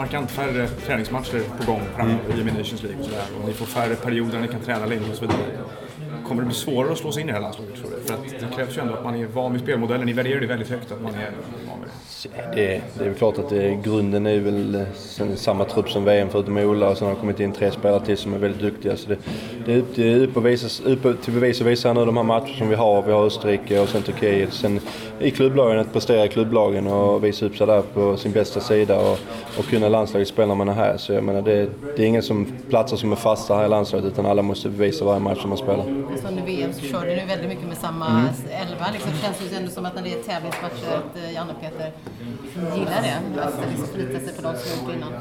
markant färre träningsmatcher på gång framöver mm. i Nations League och sådär. Och ni får färre perioder när ni kan träna länge och så vidare. Kommer det bli svårare att slå sig in i det här landslaget tror du? För att det krävs ju ändå att man är van vid spelmodellen. Ni värderar det väldigt högt att man är van vid det. Det, det är väl klart att det, grunden är väl samma trupp som VM förutom Ola och sen har det kommit in tre spelare till som är väldigt duktiga. Så det, det är upp till, upp visa, upp till bevis att visa nu de här matcherna som vi har. Vi har Österrike och sen Turkiet. Sen i klubblagen, att prestera i klubblagen och visa upp sig där på sin bästa sida och, och kunna landslaget spela när man är här. Så jag menar det, det är ingen som platser som är fasta här i landslaget utan alla måste bevisa varje match som man spelar. Så under VM så kör du väldigt mycket med samma mm. elva. Liksom, det känns ju ändå som att när det är tävlingsmatcher att eh, Janne och Peter gillar det. Att liksom förlita sig på de som gjort innan.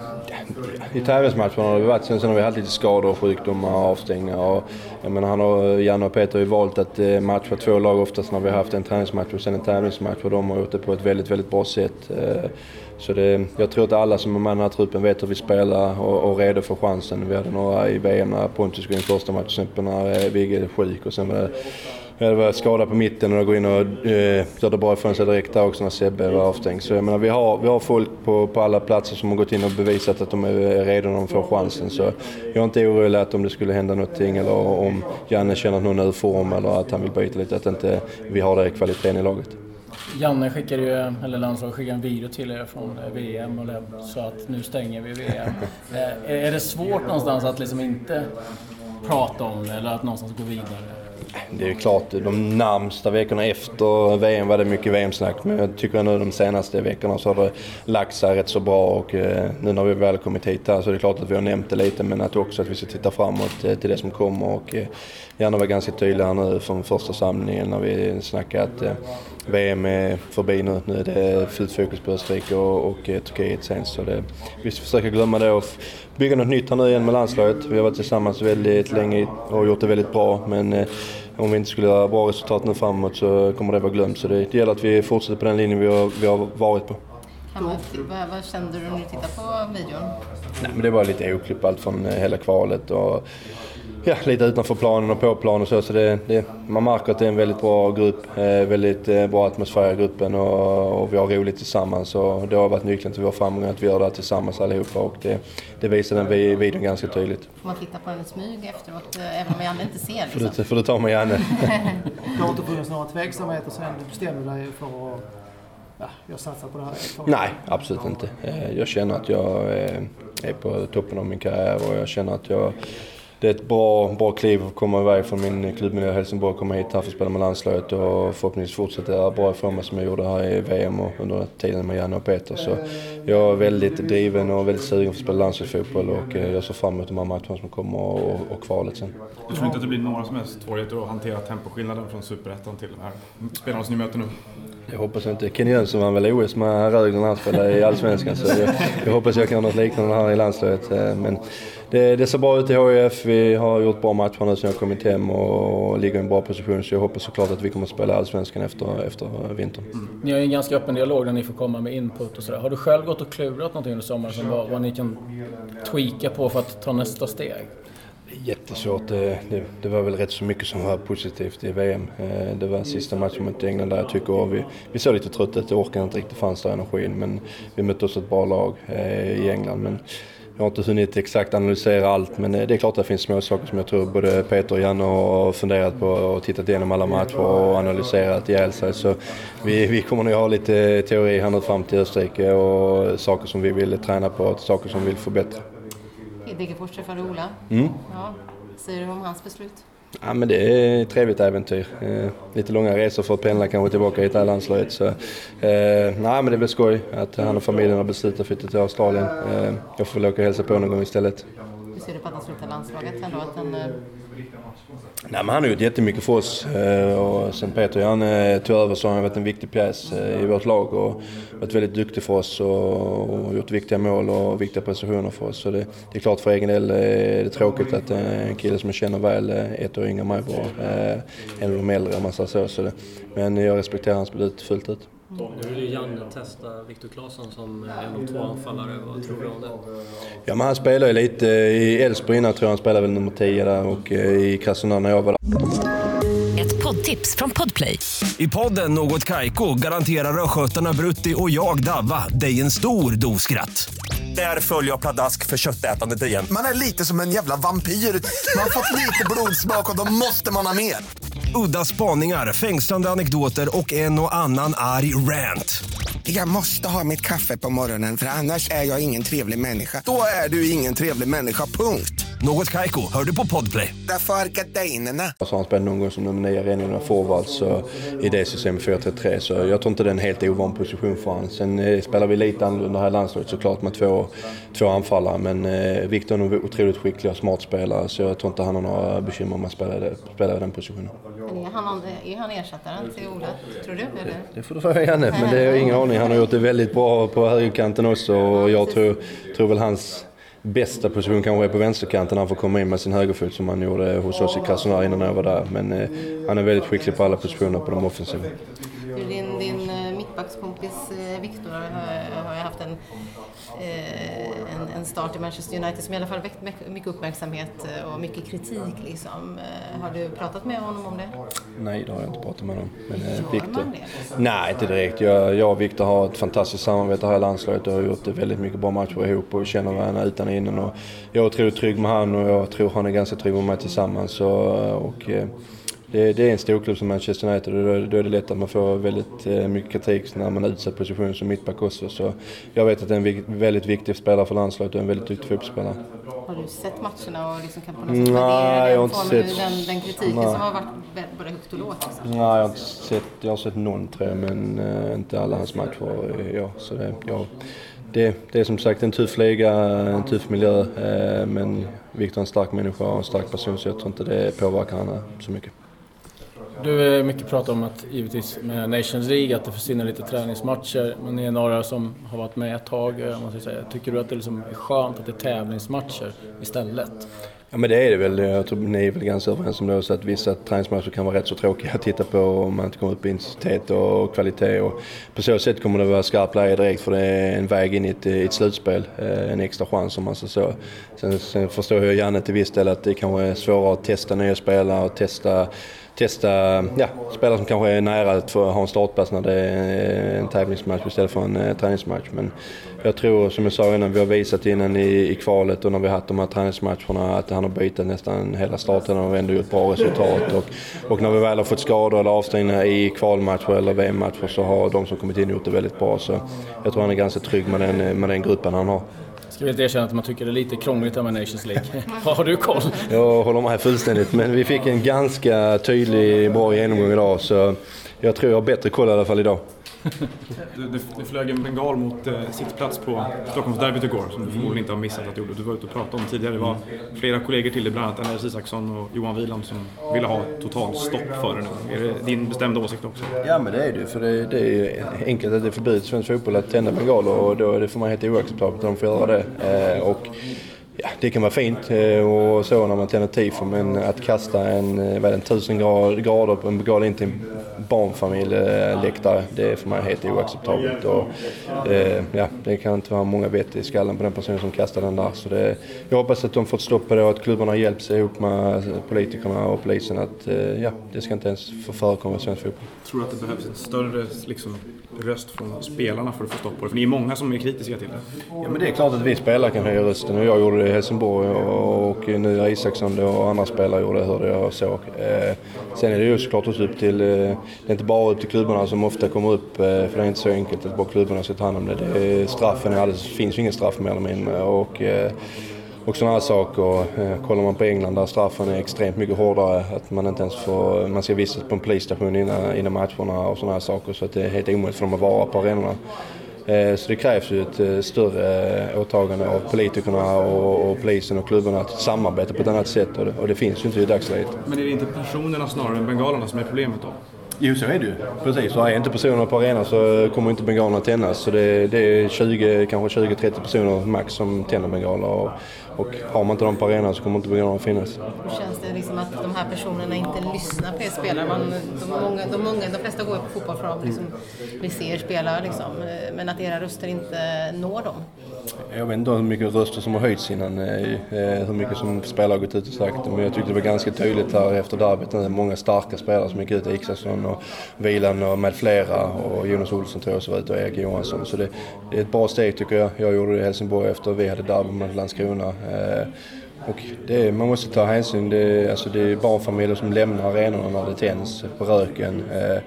I tävlingsmatcherna har det varit, sen, sen har vi haft lite skador, sjukdomar och avstängningar. Och, jag menar, han och, Janne och Peter har ju valt att eh, matcha två lag oftast när vi har haft en träningsmatch och sen en tävlingsmatch och de har gjort det på ett väldigt, väldigt bra sätt. Eh, så det, jag tror att alla som är med i den här truppen vet hur vi spelar och, och redo för chansen. Vi hade några i VM när Pontus gick in första matchen, till exempel när eh, Vigge är sjuk och sen var det jag var skadad på mitten och går in och eh, gör det bra ifrån sig direkt där också när Sebbe var avstängd. Så jag menar, vi har, vi har folk på, på alla platser som har gått in och bevisat att de är redo när de får chansen. Så jag är inte orolig att om det skulle hända någonting eller om Janne känner att någon är ur form eller att han vill byta lite, att inte vi har det kvaliteten i laget. Janne skickade ju, eller landslaget skickade en video till er från eh, VM och sa att nu stänger vi VM. Eh, är det svårt någonstans att liksom inte prata om det eller att någonstans gå vidare? Det är klart, de närmsta veckorna efter VM var det mycket VM-snack. Men jag tycker nu de senaste veckorna så har det lagt sig rätt så bra. Och eh, nu när vi väl kommit hit här så är det klart att vi har nämnt det lite. Men att också att vi ska titta framåt eh, till det som kommer. Och eh, gärna vara ganska tydlig här nu från första samlingen när vi snackar att VM är förbi nu. Nu är det fullt fokus på Österrike och, och Turkiet sen. Så det, vi ska försöka glömma det och bygga något nytt här nu igen med landslaget. Vi har varit tillsammans väldigt länge och gjort det väldigt bra. Men eh, om vi inte skulle göra bra resultat nu framåt så kommer det vara glömt. Så det, gäller att vi fortsätter på den linjen vi har, vi har varit på. vad, vad kände du när du tittade på videon? Nej, men det var lite oklipp allt från eh, hela kvalet. Och, ja, lite utanför planen och på planen och så. så det, det, man märker att det är en väldigt bra grupp, eh, väldigt eh, bra atmosfär i gruppen och, och, vi har roligt tillsammans. Och det har varit nyckeln till vår framgång att vi gör det här tillsammans allihopa och det, det visar den videon ganska tydligt. Får man titta på den smyg efteråt, eh, även om Janne inte ser? Liksom? Får, du, får du ta med Janne. det har inte funnits några tveksamheter sen du bestämde dig för att ja, jag satsar på det här? Nej, absolut inte. Jag känner att jag är på toppen av min karriär och jag känner att jag det är ett bra, bra kliv att komma iväg från min klubbmiljö i Helsingborg och komma hit här för att spela med landslaget och förhoppningsvis fortsätta göra bra ifrån mig som jag gjorde här i VM och under tiden med Janne och Peter. Så jag är väldigt driven och väldigt sugen för att spela landslagsfotboll och eh, jag ser fram emot de här matcherna som kommer och, och kvalet sen. Du tror inte att det blir några som helst svårigheter att hantera temposkillnaden från Superettan till de här spelarna som ni möter nu? Jag hoppas inte. Kenny Jönsson vann väl OS med Rögle när han spelade i Allsvenskan så jag, jag hoppas jag kan göra något liknande här i landslaget. Eh, men det, det ser bra ut i HIF. Vi har gjort bra matcher nu sen jag kommit hem och ligger i en bra position. Så jag hoppas såklart att vi kommer att spela Allsvenskan efter, efter vintern. Mm. Ni har ju en ganska öppen dialog där ni får komma med input och sådär. Har du själv gått och klurat någonting under sommaren som var vad ni kan tweaka på för att ta nästa steg? Jättesvårt. Det, det, det, var väl rätt så mycket som var positivt i VM. Eh, det var sista matchen mot England där jag tycker vi, vi såg lite trötta ut. Det orkade inte riktigt fanns där energin. Men vi mötte också ett bra lag eh, i England. Men jag har inte hunnit exakt analysera allt men eh, det är klart att det finns små saker som jag tror både Peter och Janne har funderat på och tittat igenom alla matcher och analyserat ihjäl sig. Så vi, vi kommer nog ha lite teori här nu fram till Österrike och saker som vi vill träna på och saker som vi vill förbättra. Degerfors träffade Ola. Mm. Ja. Säger du om hans beslut? Ja, men det är ett trevligt äventyr. Eh, lite långa resor för att pendla kanske tillbaka hit till landslaget. Så, eh, nej, men det blir skoj att han och familjen har beslutat att flytta till Australien. Eh, jag får väl åka och hälsa på någon gång istället. Hur ser du på att han slutar landslaget ändå? Att han, Nej, men han har gjort jättemycket för oss eh, och sen Peter han eh, tog över så har han varit en viktig pjäs eh, i vårt lag och varit väldigt duktig för oss och gjort viktiga mål och viktiga prestationer för oss. Så det, det är klart för egen del är det tråkigt att en kille som jag känner väl, ett år yngre än mig bara, en av de äldre om man säger så. så det, men jag respekterar hans beslut fullt ut. Nu vill ju Janne testa Viktor Claesson som en av två anfallare. Vad tror du om det? Ja, men han spelar ju lite i Elfsborg innan tror jag han spelade väl nummer 10 där och eh, i Krasnodar när jag var där. Ett poddtips från Podplay. I podden Något Kaiko garanterar östgötarna Brutti och jag, Davva, dig en stor dos skratt. Där följer jag pladask för köttätandet igen. Man är lite som en jävla vampyr. Man har fått lite blodsmak och då måste man ha mer. Udda spaningar, fängslande anekdoter och en och annan arg rant. Jag måste ha mitt kaffe på morgonen för annars är jag ingen trevlig människa. Då är du ingen trevlig människa, punkt. Något Kaiko, hör du på Podplay. Därför är gardinerna. Så har han spelat någon gång som nummer nio renodlad forward så i det systemet 4-3-3 så jag tror inte det är en helt ovan position för honom. Sen eh, spelar vi lite annorlunda här i landslaget såklart med två, två anfallare men eh, Viktor är en otroligt skicklig och smart spelare så jag tror inte han har några bekymmer med att spela i den positionen. Men är han, är han ersättaren till Ola, tror du? Eller? Det får du fråga Janne, men det har jag ingen aning. Han har gjort det väldigt bra på högerkanten också och jag tror, tror väl hans bästa position kanske är på vänsterkanten han får komma in med sin högerfot som han gjorde hos oss i Krasnodar innan jag var där. Men eh, han är väldigt skicklig på alla positioner på de offensiva. Din eh, Viktor har, ju haft en, eh, en, en start i Manchester United som i alla fall väckt mycket- uppmärksamhet och mycket kritik. Liksom. Eh, Har du pratat med honom om det? Nej, det har jag inte pratat med honom. Men, Gör Victor. man det? Nej, inte direkt. Jag, jag och Viktor har ett fantastiskt samarbete här i landslaget och har gjort väldigt mycket bra matcher ihop och känner varandra utan och innan. Och jag otroligt trygg med han och jag tror han är ganska trygg med mig tillsammans. Och, eh, det, det är en storklubb som Manchester United och då, då är det lätt att man får väldigt eh, mycket kritik när man är utsatt position som mittback också. Så jag vet att det är en vik- väldigt viktig spelare för landslaget och en väldigt duktig fotbollsspelare. Har du sett matcherna och liksom kan på något sätt Nej, värdera den, inte formen, sett- den, den kritiken Nej. som har varit både högt och lågt? Liksom. Nej, jag har inte sett, jag har sett någon tror jag, men eh, inte alla hans matcher. eh, Ja, så det, ja, det, det är som sagt en tuff liga, en tuff miljö. Eh, men Viktor är en stark människa och en stark person så jag tror inte det påverkar honom så mycket. Du är mycket prat om att givetvis med Nations League att det försvinner lite träningsmatcher. Men ni är några som har varit med ett tag. Eh, man ska säga. Tycker du att det liksom är skönt att det är tävlingsmatcher istället? Ja men det är det väl. Jag tror ni är väl ganska överens om det också att vissa träningsmatcher kan vara rätt så tråkiga att titta på om man inte kommer upp i intensitet och kvalitet. Och på så sätt kommer det vara skarpt läge direkt för det är en väg in i ett, i ett slutspel. Eh, en extra chans om man säger så. Sen, sen förstår jag Janne till viss del att det kanske är svårare att testa nya spelare och testa testa ja, spelare som kanske är nära att få ha en startplats när det är en tävlingsmatch istället för en eh, träningsmatch. Men jag tror, som jag sa innan, vi har visat innan i, i kvalet och när vi har haft de här träningsmatcherna att han har bytt nästan hela starten och ändå gjort bra resultat. Och, och när vi väl har fått skador eller avstängningar i kvalmatcher eller VM-matcher så har de som kommit in gjort det väldigt bra. Så jag tror han är ganska trygg med den, med den gruppen han har. Ska vi inte erkänna att man tycker det är lite krångligt här med Nations League? har du koll? Jag håller med fullständigt, men vi fick en ganska tydlig, bra genomgång idag så jag tror jag har bättre koll i alla fall idag. Du, du, du flög en bengal mot eh, sittplats på Stockholmsderbyt igår som du förmodligen inte har missat att du gjorde. Du var ute och pratade om tidigare. Det var flera kollegor till dig, bland annat Anders Isaksson och Johan Wieland som ville ha totalstopp för det nu. Är det din bestämda åsikt också? Ja men det är det ju, för det, det är ju enkelt att det är förbjudet i svensk fotboll att tända bengaler och då det får man helt oacceptabelt att de får göra det. Eh, och ja, det kan vara fint eh, och så när man tänder tifo men att kasta en, eh, vad är det, en tusen grader, grader på en bengal in till en barnfamilj eh, det är för mig helt oacceptabelt. Och, eh, ja, det kan inte vara många vett i skallen på den personen som kastar den där. Så det, jag hoppas att de fått stopp på det och att klubbarna hjälps ihop med politikerna och polisen att eh, ja, det ska inte ens få förekomma i svensk fotboll. Tror du att det behövs en större liksom, röst från spelarna för att få stopp på det? För ni är många som är kritiska till det. Ja men det är klart att vi spelare kan höja rösten och jag gjorde det i Helsingborg och, och nu Isaksson och andra spelare gjorde det, hörde jag och såg. Eh, sen är det ju såklart också upp till, eh, det är inte bara upp till klubbarna som ofta kommer upp eh, för det är inte så enkelt att bara klubbarna ska ta hand om det. det är, straffen är alldeles, finns ju ingen straff mer eller mindre och eh, och sådana här saker. Eh, kollar man på England där straffen är extremt mycket hårdare. Att man inte ens får, man ska vistas på en polisstation innan, innan matcherna och sådana här saker. Så att det är helt omöjligt för dem att vara på arenorna. Så det krävs ju ett större åtagande av politikerna och, och polisen och klubbarna att samarbeta på ett annat sätt och det, och det finns ju inte i dagsläget. Men är det inte personerna snarare än bengalerna som är problemet då? Jo, så är det ju. Precis. Och är inte personerna på arenan så kommer inte bengalerna tändas. Så det, det är 20, kanske 20-30 personer max som tänder bengaler. Och, och har man inte dem på arenan så kommer inte bengalerna finnas. Hur känns det liksom att de här personerna inte lyssnar på er spelare? Man, de, många, de, många, de flesta går ju på fotboll för att liksom, vi ser spela liksom, eh, men att era röster inte når dem. Jag vet inte hur mycket röster som har höjts innan, eh, eh, hur mycket som spelare har gått ut och sagt. Men jag tyckte det var ganska tydligt här efter derbyt. Det är många starka spelare som gick ut. Isaksson och Vilan och med flera. Och Jonas Olsson tror jag så var ute och Erik Johansson. Så det, det, är ett bra steg tycker jag. Jag gjorde det i Helsingborg efter vi hade derby mot Landskrona. Eh, och det, man måste ta hänsyn. Det, alltså det är barnfamiljer som lämnar arenorna när det tänds på röken eh,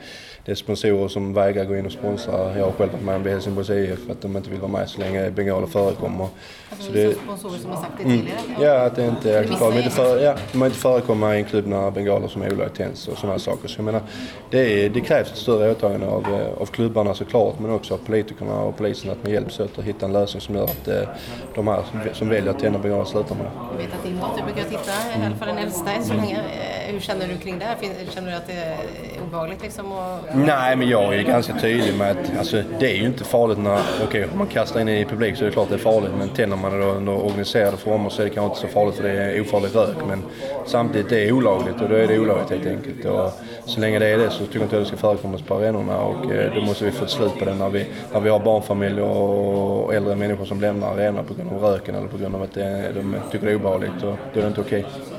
det är sponsorer som vägrar gå in och sponsra. Jag har själv varit med om Helsingborgs IF för att de inte vill vara med så länge bengaler förekommer. Alltså så det, sponsorer som har sagt det tidigare? Mm, ja, att det inte är acceptabelt. De, inte för, ja, de inte förekomma i en klubb när bengaler som är olagligt tänds och sådana saker. Så jag menar, det, är, det krävs ett större åtagande av, eh, av klubbarna såklart men också av politikerna och polisen att man hjälps åt att hitta en lösning som gör att eh, de här som, som väljer att tända bengaler slutar med det. Jag vet att din dotter brukar titta, i alla fall den äldsta än så länge. Eh, hur känner du kring det här? Känner du att det är obehagligt liksom? Och... Nej, men jag är ganska tydlig med att alltså, det är ju inte farligt när okej, okay, om man kastar in i publik så är det klart det är farligt. Men tänder man det under organiserade former så är det kanske inte så farligt för det är ofarlig rök. Men samtidigt det är olagligt och då är det olagligt helt enkelt. Och så länge det är det så tycker jag inte att det ska förekomma på arenorna och eh, då måste vi få ett slut på det när vi, när vi har barnfamiljer och äldre människor som lämnar arenorna på grund av röken eller på grund av att det, de tycker det är obehagligt. Och då är det inte okej. Okay.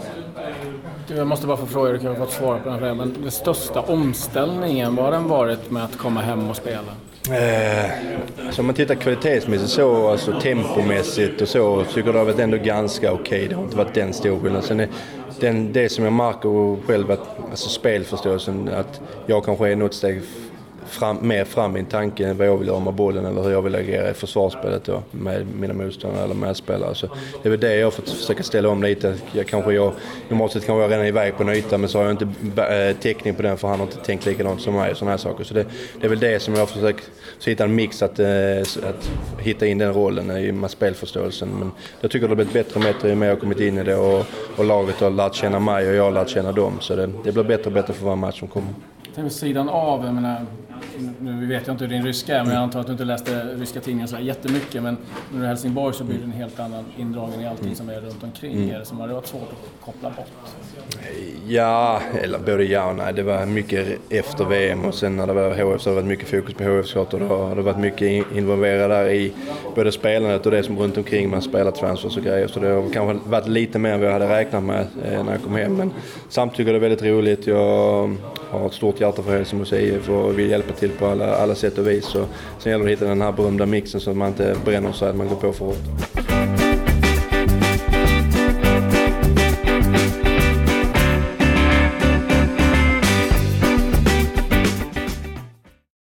Jag måste bara få fråga, du kan få fått svara på den frågan, men den största omställningen, vad har den varit med att komma hem och spela? Eh, alltså om man tittar kvalitetsmässigt så, alltså tempomässigt och så, tycker jag det har varit ändå ganska okej. Okay. Det har inte varit den stor skillnaden. Sen är den, det som jag märker själv, att, alltså spelförståelsen, att jag kanske är något steg fram, mer fram i en tanke än vad jag vill göra med bollen eller hur jag vill agera i försvarsspelet då, med mina motståndare eller medspelare. Så det är väl det jag har fått försöka ställa om lite. Jag kanske jag, normalt sett kanske jag redan är iväg på en yta men så har jag inte äh, täckning på den för han har inte tänkt likadant som mig och sådana här saker. Så det, det är väl det som jag har försökt hitta en mix att, äh, att hitta in den rollen i med spelförståelsen. Men jag tycker det har blivit bättre och bättre ju mer jag har kommit in i det och, och laget har lärt känna mig och jag har lärt känna dem. Så det, det blir bättre och bättre för varje match som kommer. Vid sidan av, jag menar, nu vet jag inte hur din ryska är, men jag antar att du inte läste ryska tidningar så jättemycket. Men när du är i Helsingborg så blir det en helt annan indragning i allting som är runt omkring mm. er. Som har det varit svårt att koppla bort? Ja, eller både ja och nej. Det var mycket efter VM och sen när det var HF så har det varit mycket fokus på HF såklart. Och då har det varit mycket involverade där i både spelandet och det som runt omkring man spelar transfers och grejer. Så det har kanske varit lite mer än vad jag hade räknat med eh, när jag kom hem. Men samtidigt jag det är väldigt roligt. Jag har ett stort hjärta för Helsingborgs IF och vill hjälpa till på alla, alla sätt och vis. Så, sen gäller det att hitta den här berömda mixen så att man inte bränner sig att man går på för hårt.